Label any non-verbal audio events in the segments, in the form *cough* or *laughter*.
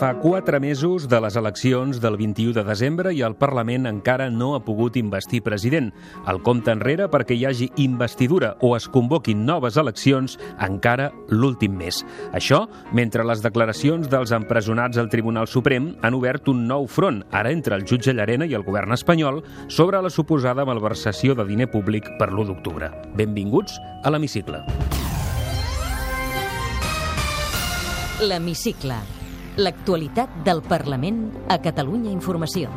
Fa quatre mesos de les eleccions del 21 de desembre i el Parlament encara no ha pogut investir president. El compte enrere perquè hi hagi investidura o es convoquin noves eleccions encara l'últim mes. Això mentre les declaracions dels empresonats al Tribunal Suprem han obert un nou front, ara entre el jutge Llarena i el govern espanyol, sobre la suposada malversació de diner públic per l'1 d'octubre. Benvinguts a l'Hemicicle. L'Hemicicle. L'actualitat del Parlament a Catalunya Informació.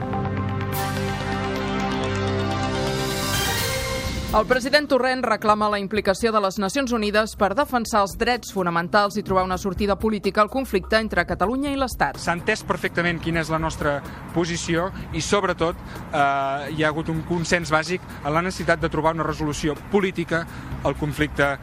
El president Torrent reclama la implicació de les Nacions Unides per defensar els drets fonamentals i trobar una sortida política al conflicte entre Catalunya i l'Estat. S'ha entès perfectament quina és la nostra posició i, sobretot, eh, hi ha hagut un consens bàsic en la necessitat de trobar una resolució política al conflicte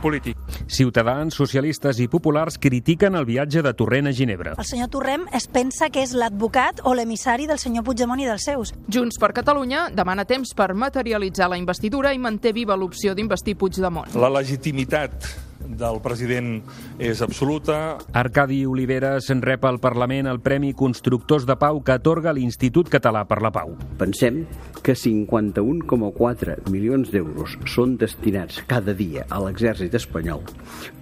polític. Ciutadans, socialistes i populars critiquen el viatge de Torrent a Ginebra. El senyor Torrent es pensa que és l'advocat o l'emissari del senyor Puigdemont i dels seus. Junts per Catalunya demana temps per materialitzar la investidura i manté viva l'opció d'investir Puigdemont. La legitimitat del president és absoluta. Arcadi Oliveres rep al Parlament el Premi Constructors de Pau que atorga l'Institut Català per la Pau. Pensem que 51,4 milions d'euros són destinats cada dia a l'exèrcit espanyol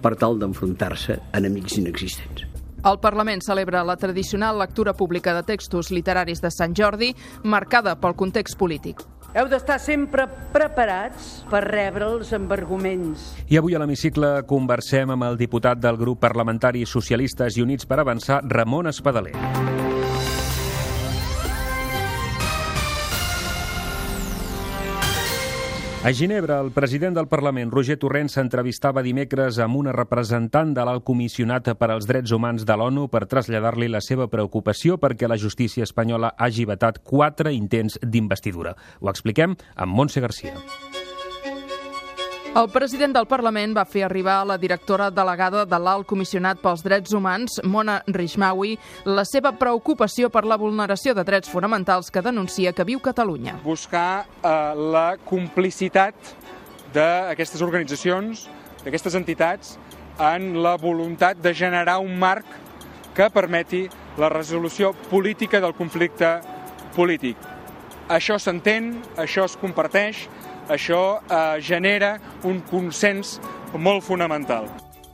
per tal d'enfrontar-se a enemics inexistents. El Parlament celebra la tradicional lectura pública de textos literaris de Sant Jordi, marcada pel context polític. Heu d'estar sempre preparats per rebre'ls amb arguments. I avui a l'hemicicle conversem amb el diputat del grup parlamentari Socialistes i Units per Avançar, Ramon Espadaler. A Ginebra, el president del Parlament, Roger Torrent, s'entrevistava dimecres amb una representant de l'alt comissionat per als drets humans de l'ONU per traslladar-li la seva preocupació perquè la justícia espanyola hagi vetat quatre intents d'investidura. Ho expliquem amb Montse Garcia. El president del Parlament va fer arribar a la directora delegada de l'Alt Comissionat pels Drets Humans, Mona Rishmawi, la seva preocupació per la vulneració de drets fonamentals que denuncia que viu Catalunya. Buscar eh, la complicitat d'aquestes organitzacions, d'aquestes entitats, en la voluntat de generar un marc que permeti la resolució política del conflicte polític. Això s'entén, això es comparteix, això eh, genera un consens molt fonamental.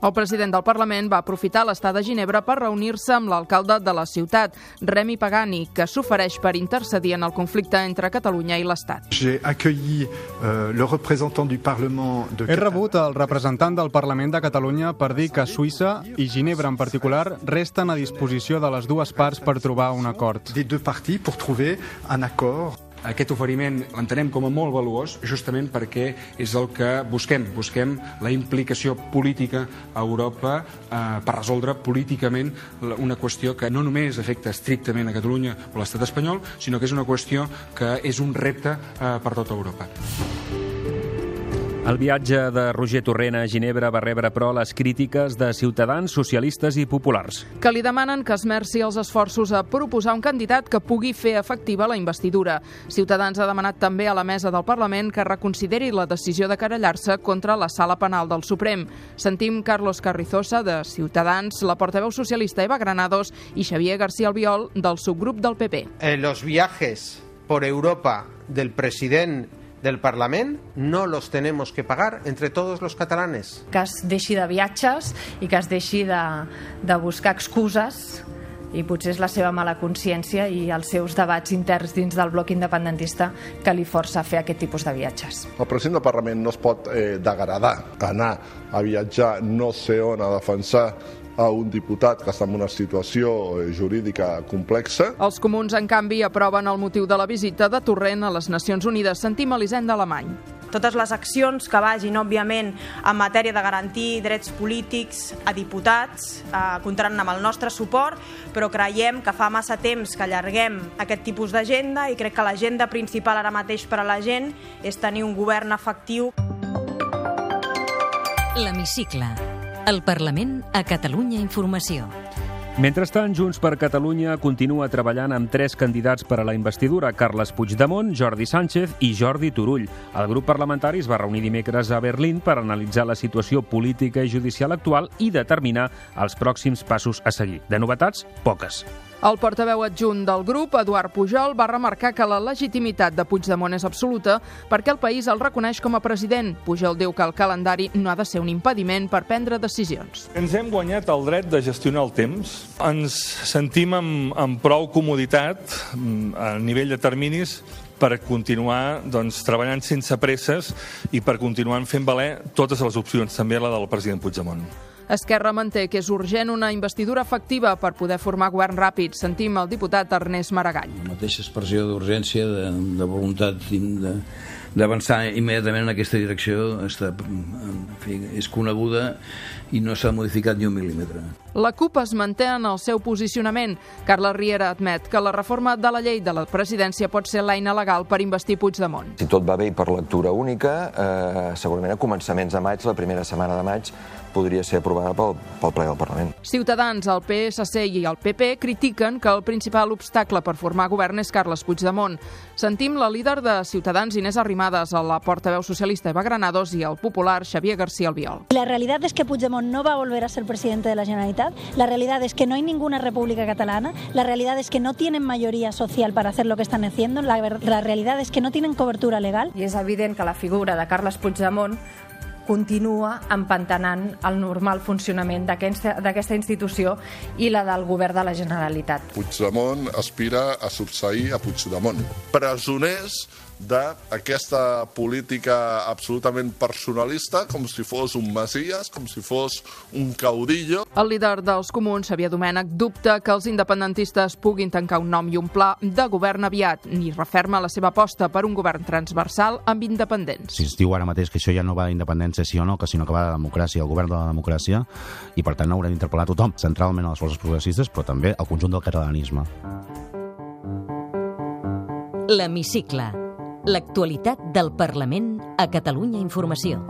El president del Parlament va aprofitar l'estat de Ginebra per reunir-se amb l'alcalde de la ciutat, Remi Pagani, que s'ofereix per intercedir en el conflicte entre Catalunya i l'Estat. Euh, le représentant du Parlement de He rebut el representant del Parlament de Catalunya per dir que Suïssa i Ginebra en particular resten a disposició de les dues parts per trobar un acord. des deux parties pour trouver un accord. Aquest oferiment l'entenem com a molt valuós justament perquè és el que busquem. Busquem la implicació política a Europa eh, per resoldre políticament una qüestió que no només afecta estrictament a Catalunya o l'estat espanyol, sinó que és una qüestió que és un repte eh, per tota Europa. El viatge de Roger Torrent a Ginebra va rebre, però, les crítiques de ciutadans, socialistes i populars. que li demanen que esmerci els esforços a proposar un candidat que pugui fer efectiva la investidura. Ciutadans ha demanat també a la mesa del Parlament que reconsideri la decisió de querellar-se contra la sala penal del Suprem. Sentim Carlos Carrizosa, de Ciutadans, la portaveu socialista Eva Granados i Xavier García Albiol, del subgrup del PP. Eh, los viajes por Europa del presidente del Parlament no los tenemos que pagar entre todos los catalanes. que es deixi de viatges i que es deixi de, de buscar excuses i potser és la seva mala consciència i els seus debats interns dins del bloc independentista que li força a fer aquest tipus de viatges. El president del Parlament no es pot eh, degradar anar a viatjar no sé on a defensar a un diputat que està en una situació eh, jurídica complexa. Els comuns, en canvi, aproven el motiu de la visita de Torrent a les Nacions Unides. Sentim Elisenda Alemany. totes les accions que vagin, òbviament, en matèria de garantir drets polítics a diputats, eh, comptaran amb el nostre suport, però creiem que fa massa temps que allarguem aquest tipus d'agenda i crec que l'agenda principal ara mateix per a la gent és tenir un govern efectiu. L'Hemicicle. El Parlament a Catalunya Informació. Mentrestant, Junts per Catalunya continua treballant amb tres candidats per a la investidura, Carles Puigdemont, Jordi Sánchez i Jordi Turull. El grup parlamentari es va reunir dimecres a Berlín per analitzar la situació política i judicial actual i determinar els pròxims passos a seguir. De novetats, poques. El portaveu adjunt del grup, Eduard Pujol, va remarcar que la legitimitat de Puigdemont és absoluta perquè el país el reconeix com a president. Pujol diu que el calendari no ha de ser un impediment per prendre decisions. Ens hem guanyat el dret de gestionar el temps. Ens sentim amb, amb prou comoditat mm, a nivell de terminis per continuar doncs, treballant sense presses i per continuar fent valer totes les opcions, també la del president Puigdemont. Esquerra manté que és urgent una investidura efectiva per poder formar govern ràpid. Sentim el diputat Ernest Maragall. La mateixa expressió d'urgència, de, de voluntat de, d'avançar immediatament en aquesta direcció està, en fi, és coneguda i no s'ha modificat ni un mil·límetre. La CUP es manté en el seu posicionament. Carla Riera admet que la reforma de la llei de la presidència pot ser l'eina legal per investir Puigdemont. Si tot va bé i per lectura única, eh, segurament a començaments de maig, la primera setmana de maig, podria ser aprovada pel, pel ple del Parlament. Ciutadans, el PSC i el PP critiquen que el principal obstacle per formar govern és Carles Puigdemont. Sentim la líder de Ciutadans, Inés Arrimadas, a la portaveu socialista Eva Granados i el popular Xavier García Albiol. La realidad es que Puigdemont no va a volver a ser presidente de la Generalitat. La realidad es que no hay ninguna república catalana. La realidad es que no tienen mayoría social para hacer lo que están haciendo. La, la realidad es que no tienen cobertura legal. I és evident que la figura de Carles Puigdemont continua empantanant el normal funcionament d'aquesta institució i la del govern de la Generalitat. Puigdemont aspira a subsair a Puigdemont. Presoners d'aquesta política absolutament personalista, com si fos un masies, com si fos un caudillo. El líder dels comuns, Xavier Domènech, dubta que els independentistes puguin tancar un nom i un pla de govern aviat, ni referma la seva aposta per un govern transversal amb independents. Si es diu ara mateix que això ja no va d'independència sí o no, que sinó que va de democràcia, el govern de la democràcia, i per tant haurem d'interpel·lar tothom, centralment a les forces progressistes, però també al conjunt del catalanisme. L'Hemicicle L'actualitat del Parlament a Catalunya Informació.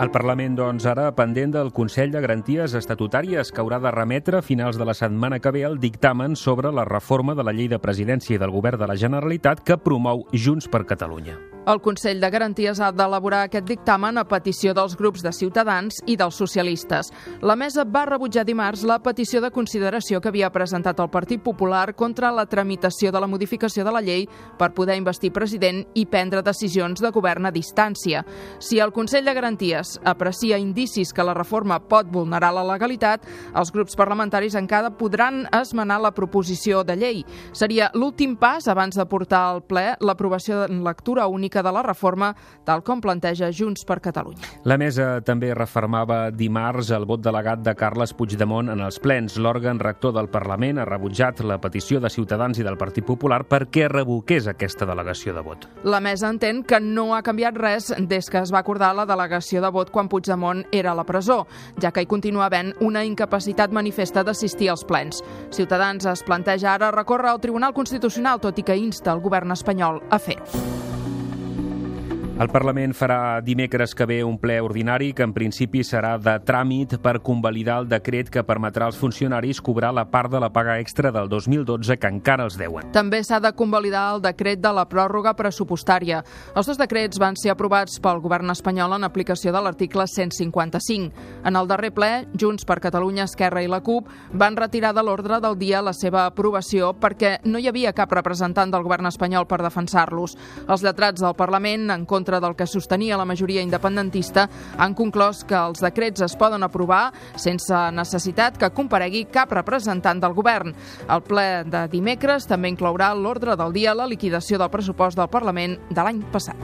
El Parlament, doncs, ara pendent del Consell de Garanties Estatutàries que haurà de remetre a finals de la setmana que ve el dictamen sobre la reforma de la llei de presidència i del govern de la Generalitat que promou Junts per Catalunya. El Consell de Garanties ha d'elaborar aquest dictamen a petició dels grups de Ciutadans i dels socialistes. La mesa va rebutjar dimarts la petició de consideració que havia presentat el Partit Popular contra la tramitació de la modificació de la llei per poder investir president i prendre decisions de govern a distància. Si el Consell de Garanties aprecia indicis que la reforma pot vulnerar la legalitat, els grups parlamentaris encara podran esmenar la proposició de llei. Seria l'últim pas abans de portar al ple l'aprovació en lectura única de la reforma, tal com planteja Junts per Catalunya. La mesa també refermava dimarts el vot delegat de Carles Puigdemont en els plens. L'òrgan rector del Parlament ha rebutjat la petició de Ciutadans i del Partit Popular perquè revoqués aquesta delegació de vot. La mesa entén que no ha canviat res des que es va acordar la delegació de vot quan Puigdemont era a la presó, ja que hi continua havent una incapacitat manifesta d'assistir als plens. Ciutadans es planteja ara recórrer al Tribunal Constitucional, tot i que insta el govern espanyol a fer-ho. El Parlament farà dimecres que ve un ple ordinari que en principi serà de tràmit per convalidar el decret que permetrà als funcionaris cobrar la part de la paga extra del 2012 que encara els deuen. També s'ha de convalidar el decret de la pròrroga pressupostària. Els dos decrets van ser aprovats pel govern espanyol en aplicació de l'article 155. En el darrer ple, Junts per Catalunya, Esquerra i la CUP van retirar de l'ordre del dia la seva aprovació perquè no hi havia cap representant del govern espanyol per defensar-los. Els lletrats del Parlament, en contra contra del que sostenia la majoria independentista, han conclòs que els decrets es poden aprovar sense necessitat que comparegui cap representant del govern. El ple de dimecres també inclourà l'ordre del dia la liquidació del pressupost del Parlament de l'any passat.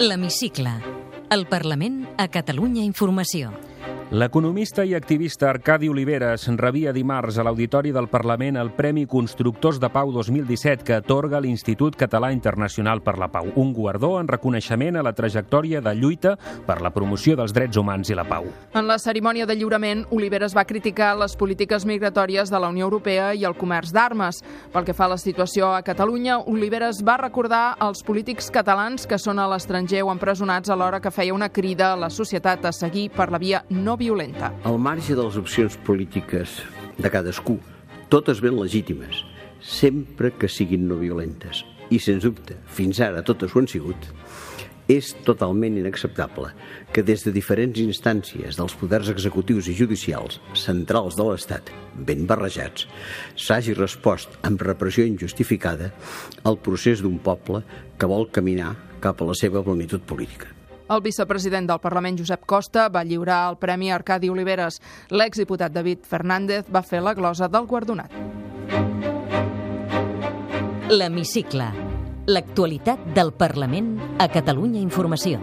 L'Hemicicle. El Parlament a Catalunya Informació. L'economista i activista Arcadi Oliveres rebia dimarts a l'Auditori del Parlament el Premi Constructors de Pau 2017 que atorga l'Institut Català Internacional per la Pau, un guardó en reconeixement a la trajectòria de lluita per la promoció dels drets humans i la pau. En la cerimònia de lliurament, Oliveres va criticar les polítiques migratòries de la Unió Europea i el comerç d'armes. Pel que fa a la situació a Catalunya, Oliveres va recordar als polítics catalans que són a l'estranger o empresonats alhora que feia una crida a la societat a seguir per la via no violenta. Al marge de les opcions polítiques de cadascú, totes ben legítimes, sempre que siguin no violentes, i sens dubte, fins ara totes ho han sigut, és totalment inacceptable que des de diferents instàncies dels poders executius i judicials centrals de l'Estat, ben barrejats, s'hagi respost amb repressió injustificada al procés d'un poble que vol caminar cap a la seva plenitud política. El vicepresident del Parlament, Josep Costa, va lliurar el Premi Arcadi Oliveres. L'exdiputat David Fernández va fer la glosa del guardonat. L'Hemicicle. L'actualitat del Parlament a Catalunya Informació.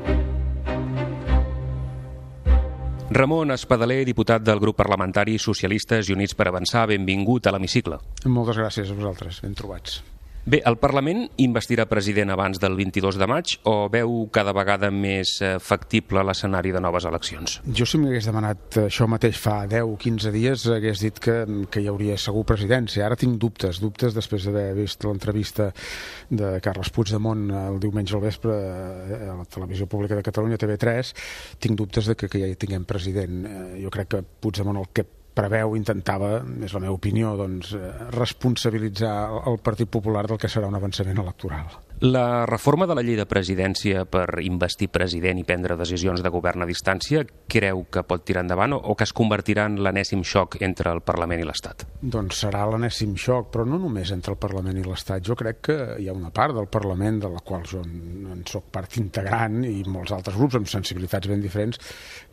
Ramon Espadaler, diputat del grup parlamentari Socialistes i Units per Avançar, benvingut a l'Hemicicle. Moltes gràcies a vosaltres, ben trobats. Bé, el Parlament investirà president abans del 22 de maig o veu cada vegada més eh, factible l'escenari de noves eleccions? Jo si m'hagués demanat això mateix fa 10 o 15 dies hagués dit que, que hi hauria segur presidència. Ara tinc dubtes, dubtes després d'haver vist l'entrevista de Carles Puigdemont el diumenge al vespre eh, a la televisió pública de Catalunya, TV3, tinc dubtes de que, que ja hi tinguem president. Eh, jo crec que Puigdemont el que preveu, intentava, és la meva opinió, doncs, eh, responsabilitzar el Partit Popular del que serà un avançament electoral. La reforma de la llei de presidència per investir president i prendre decisions de govern a distància creu que pot tirar endavant o que es convertirà en l'anèssim xoc entre el Parlament i l'Estat? Doncs serà l'anèssim xoc, però no només entre el Parlament i l'Estat. Jo crec que hi ha una part del Parlament, de la qual jo en soc part integrant, i molts altres grups amb sensibilitats ben diferents,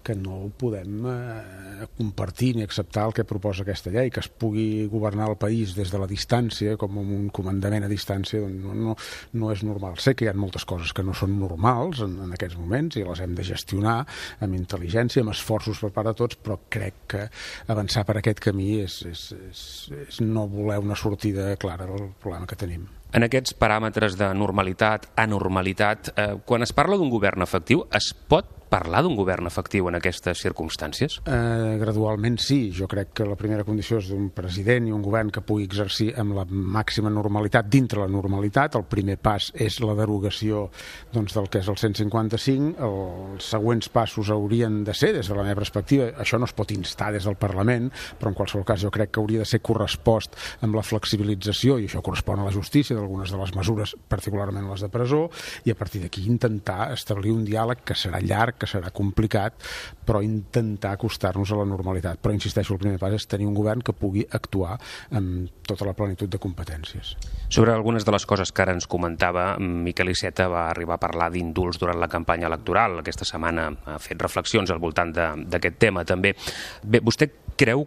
que no podem eh, compartir ni acceptar el que proposa aquesta llei, que es pugui governar el país des de la distància, com un comandament a distància, doncs no, no, no és normal. Sé que hi ha moltes coses que no són normals en, en aquests moments i les hem de gestionar amb intel·ligència, amb esforços per part de tots, però crec que avançar per aquest camí és, és, és, és no voler una sortida clara al problema que tenim. En aquests paràmetres de normalitat, anormalitat, eh, quan es parla d'un govern efectiu, es pot parlar d'un govern efectiu en aquestes circumstàncies? Eh, gradualment sí. Jo crec que la primera condició és d'un president i un govern que pugui exercir amb la màxima normalitat dintre la normalitat. El primer pas és la derogació doncs, del que és el 155. Els següents passos haurien de ser, des de la meva perspectiva, això no es pot instar des del Parlament, però en qualsevol cas jo crec que hauria de ser correspost amb la flexibilització, i això correspon a la justícia, d'algunes de les mesures, particularment les de presó, i a partir d'aquí intentar establir un diàleg que serà llarg, que serà complicat, però intentar acostar-nos a la normalitat. Però, insisteixo, el primer pas és tenir un govern que pugui actuar amb tota la plenitud de competències. Sobre algunes de les coses que ara ens comentava, Miquel Iceta va arribar a parlar d'indults durant la campanya electoral. Aquesta setmana ha fet reflexions al voltant d'aquest tema, també. Bé, vostè creu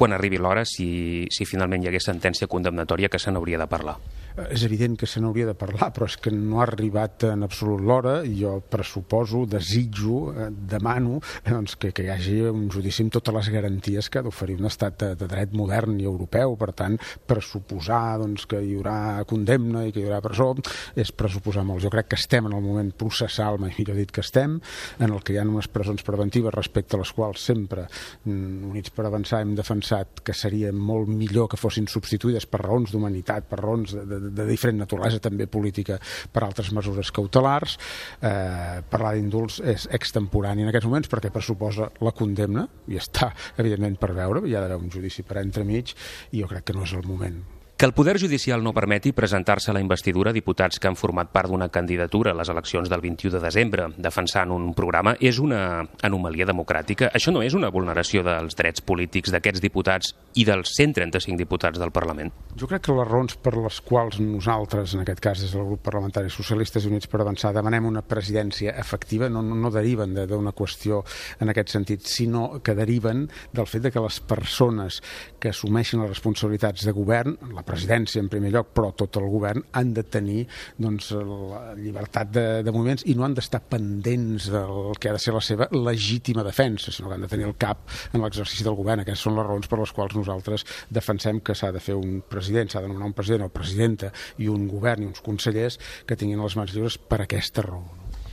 quan arribi l'hora, si, si finalment hi hagués sentència condemnatòria, que se n'hauria de parlar? Eh, és evident que se n'hauria de parlar, però és que no ha arribat en absolut l'hora jo pressuposo, desitjo, eh, demano eh, doncs, que, que hi hagi un judici amb totes les garanties que ha d'oferir un estat de, de dret modern i europeu. Per tant, pressuposar doncs, que hi haurà condemna i que hi haurà presó és pressuposar molt. Jo crec que estem en el moment processal, mai millor dit que estem, en el que hi ha unes presons preventives respecte a les quals sempre mm, Units per Avançar hem defensat que seria molt millor que fossin substituïdes per raons d'humanitat, per raons de, de, de diferent naturalesa, també política, per altres mesures cautelars. Eh, parlar d'indults és extemporani en aquests moments perquè pressuposa la condemna, i està, evidentment, per veure, hi ha d'haver un judici per entremig, i jo crec que no és el moment. Que el Poder Judicial no permeti presentar-se a la investidura diputats que han format part d'una candidatura a les eleccions del 21 de desembre defensant un programa és una anomalia democràtica. Això no és una vulneració dels drets polítics d'aquests diputats i dels 135 diputats del Parlament? Jo crec que les raons per les quals nosaltres, en aquest cas des del grup parlamentari Socialistes i Units per Avançar, demanem una presidència efectiva no, no, no deriven d'una qüestió en aquest sentit, sinó que deriven del fet de que les persones que assumeixen les responsabilitats de govern, la presidència en primer lloc, però tot el govern, han de tenir doncs, la llibertat de, de moviments i no han d'estar pendents del que ha de ser la seva legítima defensa, sinó que han de tenir el cap en l'exercici del govern. Aquestes són les raons per les quals nosaltres defensem que s'ha de fer un president, s'ha de nomenar un president o presidenta i un govern i uns consellers que tinguin les mans lliures per aquesta raó.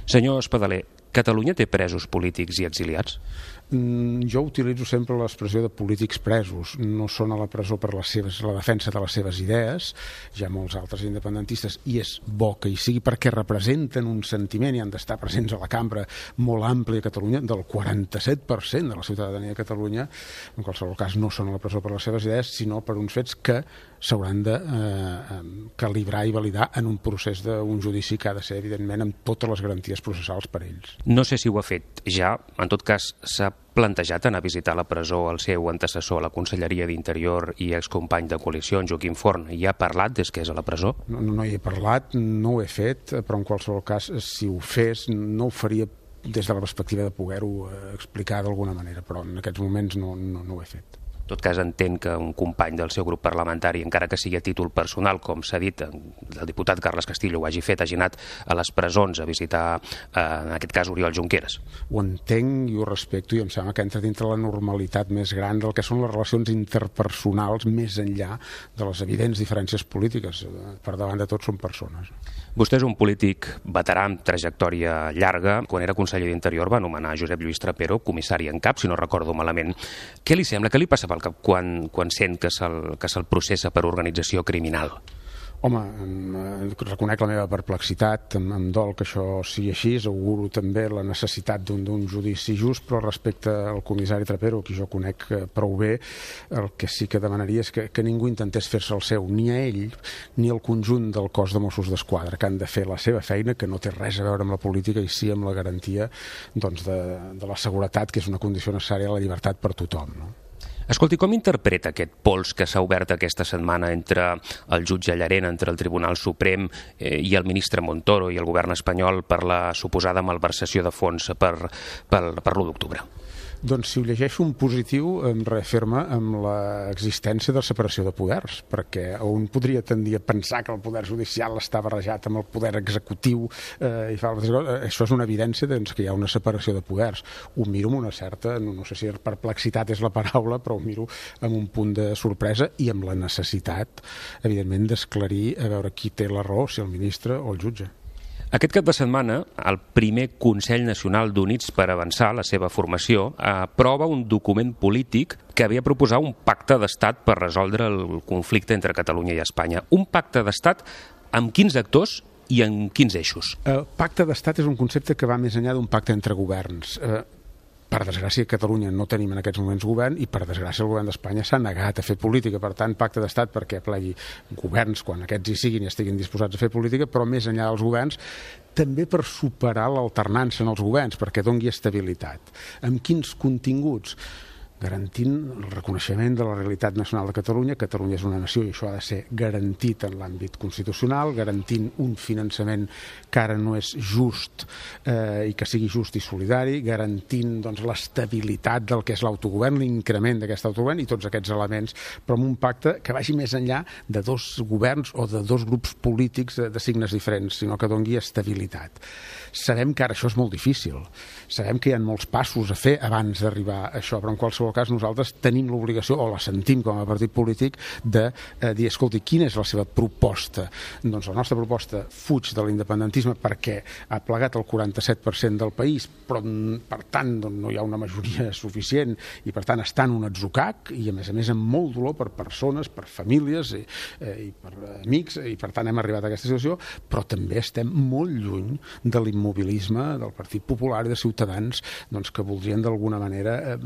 Senyor Espadaler, Catalunya té presos polítics i exiliats? Mm, jo utilitzo sempre l'expressió de polítics presos. No són a la presó per les seves, la defensa de les seves idees, ja molts altres independentistes, i és bo que hi sigui perquè representen un sentiment i han d'estar presents a la cambra molt àmplia a Catalunya, del 47% de la ciutadania de Catalunya, en qualsevol cas no són a la presó per les seves idees, sinó per uns fets que s'hauran de eh, calibrar i validar en un procés d'un judici que ha de ser, evidentment, amb totes les garanties processals per ells. No sé si ho ha fet ja, en tot cas s'ha plantejat anar a visitar la presó el seu antecessor a la Conselleria d'Interior i excompany de coalició, en Joaquim Forn. Hi ha parlat des que és a la presó? No, no hi he parlat, no ho he fet, però en qualsevol cas, si ho fes, no ho faria des de la perspectiva de poder-ho eh, explicar d'alguna manera, però en aquests moments no, no, no ho he fet. Tot cas, entenc que un company del seu grup parlamentari, encara que sigui a títol personal, com s'ha dit, el diputat Carles Castillo ho hagi fet, hagi anat a les presons a visitar, eh, en aquest cas, Oriol Junqueras. Ho entenc i ho respecto i em sembla que entra dintre la normalitat més gran del que són les relacions interpersonals més enllà de les evidents diferències polítiques. Per davant de tot són persones. Vostè és un polític veterà amb trajectòria llarga. Quan era conseller d'Interior va anomenar Josep Lluís Trapero comissari en cap, si no recordo malament. Què li sembla? Què li passa pel cap quan, quan sent que se'l se processa per organització criminal? Home, reconec la meva perplexitat, em, em dol que això sigui així, auguro també la necessitat d'un judici just, però respecte al comissari Trapero, qui jo conec eh, prou bé, el que sí que demanaria és que, que ningú intentés fer-se el seu, ni a ell ni al conjunt del cos de Mossos d'Esquadra, que han de fer la seva feina, que no té res a veure amb la política i sí amb la garantia doncs, de, de la seguretat, que és una condició necessària a la llibertat per tothom. No? Escolti, com interpreta aquest pols que s'ha obert aquesta setmana entre el jutge Llarena, entre el Tribunal Suprem eh, i el ministre Montoro i el govern espanyol per la suposada malversació de fons per, per, per l'1 d'octubre? Doncs si ho llegeixo un positiu em reafirma amb l'existència de separació de poders, perquè un podria tendir a pensar que el poder judicial està barrejat amb el poder executiu eh, i fa altres coses. Eh, això és una evidència doncs, que hi ha una separació de poders. Ho miro amb una certa, no, no sé si perplexitat és la paraula, però ho miro amb un punt de sorpresa i amb la necessitat, evidentment, d'esclarir a veure qui té la raó, si el ministre o el jutge. Aquest cap de setmana, el primer Consell Nacional d'Units per Avançar, la seva formació, aprova un document polític que havia proposat un pacte d'estat per resoldre el conflicte entre Catalunya i Espanya. Un pacte d'estat amb quins actors i en quins eixos? El pacte d'estat és un concepte que va més enllà d'un pacte entre governs. Per desgràcia a Catalunya no tenim en aquests moments govern i per desgràcia el govern d'Espanya s'ha negat a fer política, per tant pacte d'estat perquè plegui governs quan aquests hi siguin i estiguin disposats a fer política, però més enllà dels governs també per superar l'alternança en els governs, perquè dongui estabilitat. Amb quins continguts? Garantint el reconeixement de la realitat nacional de Catalunya. Catalunya és una nació i això ha de ser garantit en l'àmbit constitucional, garantint un finançament que ara no és just eh, i que sigui just i solidari, garantint doncs, l'estabilitat del que és l'autogovern, l'increment d'aquest autogovern i tots aquests elements, però amb un pacte que vagi més enllà de dos governs o de dos grups polítics de, de signes diferents, sinó que dongui estabilitat. Sabem que ara això és molt difícil, sabem que hi ha molts passos a fer abans d'arribar a això, però en qualsevol qualsevol cas nosaltres tenim l'obligació, o la sentim com a partit polític, de eh, dir, escolti, quina és la seva proposta? Doncs la nostra proposta fuig de l'independentisme perquè ha plegat el 47% del país, però per tant doncs, no hi ha una majoria *laughs* suficient i per tant està en un atzucac i a més a més amb molt dolor per persones, per famílies i, eh, i per amics i per tant hem arribat a aquesta situació, però també estem molt lluny de l'immobilisme del Partit Popular i de Ciutadans doncs, que voldrien d'alguna manera eh,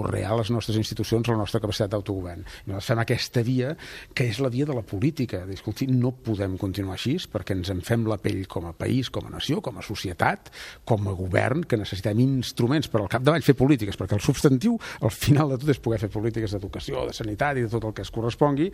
anorrear les nostres institucions, la nostra capacitat d'autogovern. Nosaltres fem aquesta via, que és la via de la política. Escolti, no podem continuar així perquè ens en fem la pell com a país, com a nació, com a societat, com a govern, que necessitem instruments per al capdavall fer polítiques, perquè el substantiu, al final de tot, és poder fer polítiques d'educació, de sanitat i de tot el que es correspongui,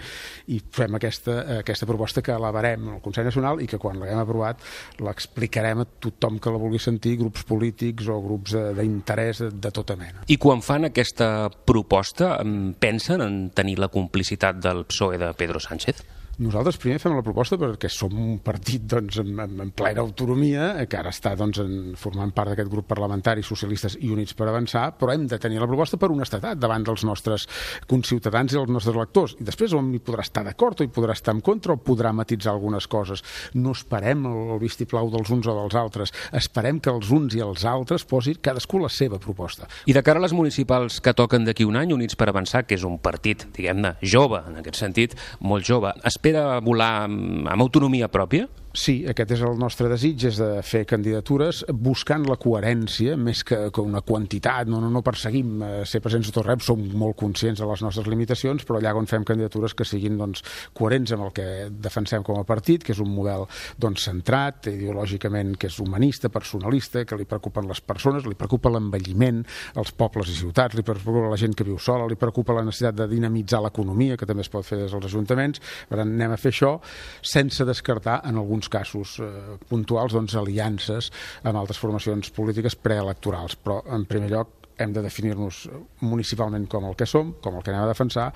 i fem aquesta, aquesta proposta que elevarem al Consell Nacional i que quan l'haguem aprovat l'explicarem a tothom que la vulgui sentir, grups polítics o grups d'interès de, de tota mena. I quan fan aquest aquesta proposta pensen en tenir la complicitat del PSOE de Pedro Sánchez? Nosaltres primer fem la proposta perquè som un partit doncs, en, en plena autonomia, que ara està doncs, en, formant part d'aquest grup parlamentari Socialistes i Units per Avançar, però hem de tenir la proposta per honestedat davant dels nostres conciutadans i els nostres lectors. I després on hi podrà estar d'acord o hi podrà estar en contra o podrà matitzar algunes coses. No esperem el, vistiplau dels uns o dels altres. Esperem que els uns i els altres posin cadascú la seva proposta. I de cara a les municipals que toquen d'aquí un any, Units per Avançar, que és un partit, diguem-ne, jove, en aquest sentit, molt jove, espera volar amb, amb autonomia pròpia? Sí, aquest és el nostre desig, és de fer candidatures buscant la coherència més que, que una quantitat, no, no, no perseguim eh, ser presents a tot rep, som molt conscients de les nostres limitacions, però allà on fem candidatures que siguin doncs, coherents amb el que defensem com a partit, que és un model doncs, centrat, ideològicament, que és humanista, personalista, que li preocupen les persones, li preocupa l'envelliment, els pobles i ciutats, li preocupa la gent que viu sola, li preocupa la necessitat de dinamitzar l'economia, que també es pot fer des dels ajuntaments, per tant, anem a fer això sense descartar en alguns alguns casos eh, puntuals doncs, aliances amb altres formacions polítiques preelectorals, però en primer lloc hem de definir-nos municipalment com el que som, com el que anem a defensar,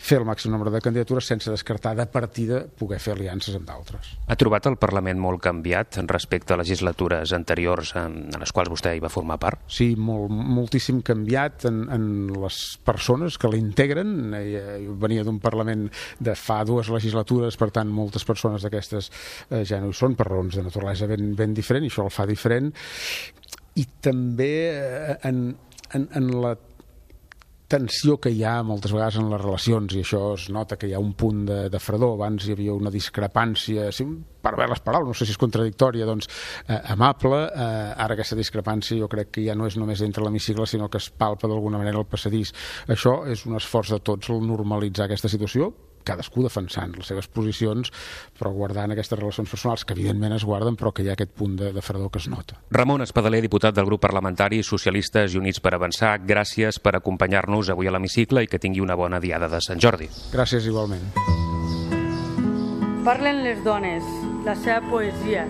fer el màxim nombre de candidatures sense descartar de partida poder fer aliances amb d'altres. Ha trobat el Parlament molt canviat respecte a legislatures anteriors en, les quals vostè hi va formar part? Sí, molt, moltíssim canviat en, en les persones que l'integren. Eh, venia d'un Parlament de fa dues legislatures, per tant, moltes persones d'aquestes eh, ja no hi són per raons de naturalesa ben, ben diferent, i això el fa diferent. I també eh, en, en, en la tensió que hi ha moltes vegades en les relacions i això es nota que hi ha un punt de, de fredor. Abans hi havia una discrepància sí, per veure les paraules, no sé si és contradictòria doncs eh, amable, eh, ara aquesta discrepància jo crec que ja no és només entre l'hemicicle sinó que es palpa d'alguna manera el passadís. Això és un esforç de tots el normalitzar aquesta situació cadascú defensant les seves posicions, però guardant aquestes relacions personals, que evidentment es guarden, però que hi ha aquest punt de, de fredor que es nota. Ramon Espadaler, diputat del grup parlamentari Socialistes i Units per Avançar, gràcies per acompanyar-nos avui a l'hemicicle i que tingui una bona diada de Sant Jordi. Gràcies igualment. Parlen les dones, la seva poesia,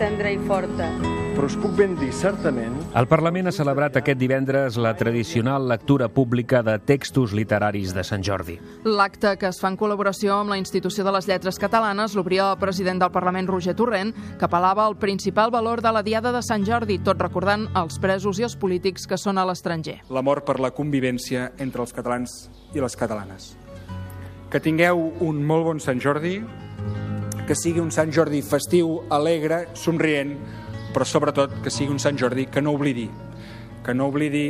tendra i forta però us puc ben dir certament... El Parlament ha celebrat aquest divendres la tradicional lectura pública de textos literaris de Sant Jordi. L'acte, que es fa en col·laboració amb la Institució de les Lletres Catalanes, l'obria el president del Parlament, Roger Torrent, que apel·lava al principal valor de la Diada de Sant Jordi, tot recordant els presos i els polítics que són a l'estranger. L'amor per la convivència entre els catalans i les catalanes. Que tingueu un molt bon Sant Jordi, que sigui un Sant Jordi festiu, alegre, somrient, però sobretot que sigui un Sant Jordi que no oblidi, que no oblidi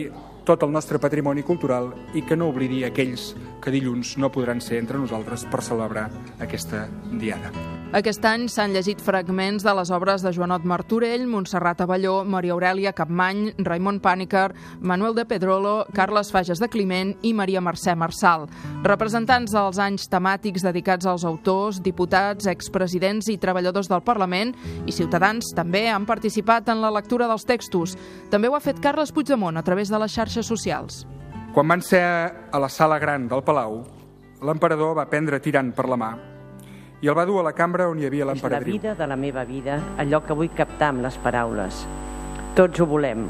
tot el nostre patrimoni cultural i que no oblidi aquells que dilluns no podran ser entre nosaltres per celebrar aquesta diada. Aquest any s'han llegit fragments de les obres de Joanot Martorell, Montserrat Avelló, Maria Aurelia Capmany, Raimon Pànicar, Manuel de Pedrolo, Carles Fages de Climent i Maria Mercè Marçal. Representants dels anys temàtics dedicats als autors, diputats, expresidents i treballadors del Parlament i ciutadans també han participat en la lectura dels textos. També ho ha fet Carles Puigdemont a través de les xarxes socials. Quan van ser a la sala gran del Palau, l'emperador va prendre tirant per la mà i el va dur a la cambra on hi havia l'emperadriu. És la vida de la meva vida, allò que vull captar amb les paraules. Tots ho volem,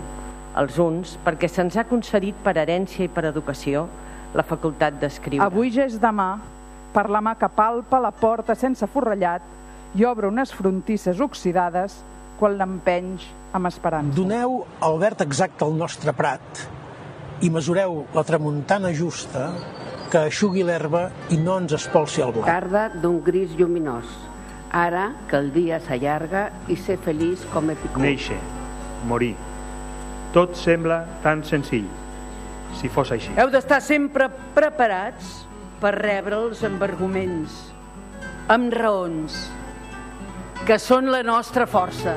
els uns, perquè se'ns ha concedit per herència i per educació la facultat d'escriure. Avui ja és demà, per la mà que palpa la porta sense forrellat i obre unes frontisses oxidades quan l'empenys amb esperança. Doneu el verd exacte al nostre prat i mesureu la tramuntana justa que aixugui l'herba i no ens espolsi el blat. Tarda d'un gris lluminós. Ara que el dia s'allarga i ser feliç com Epicur. Néixer, morir. Tot sembla tan senzill, si fos així. Heu d'estar sempre preparats per rebre'ls amb arguments, amb raons, que són la nostra força.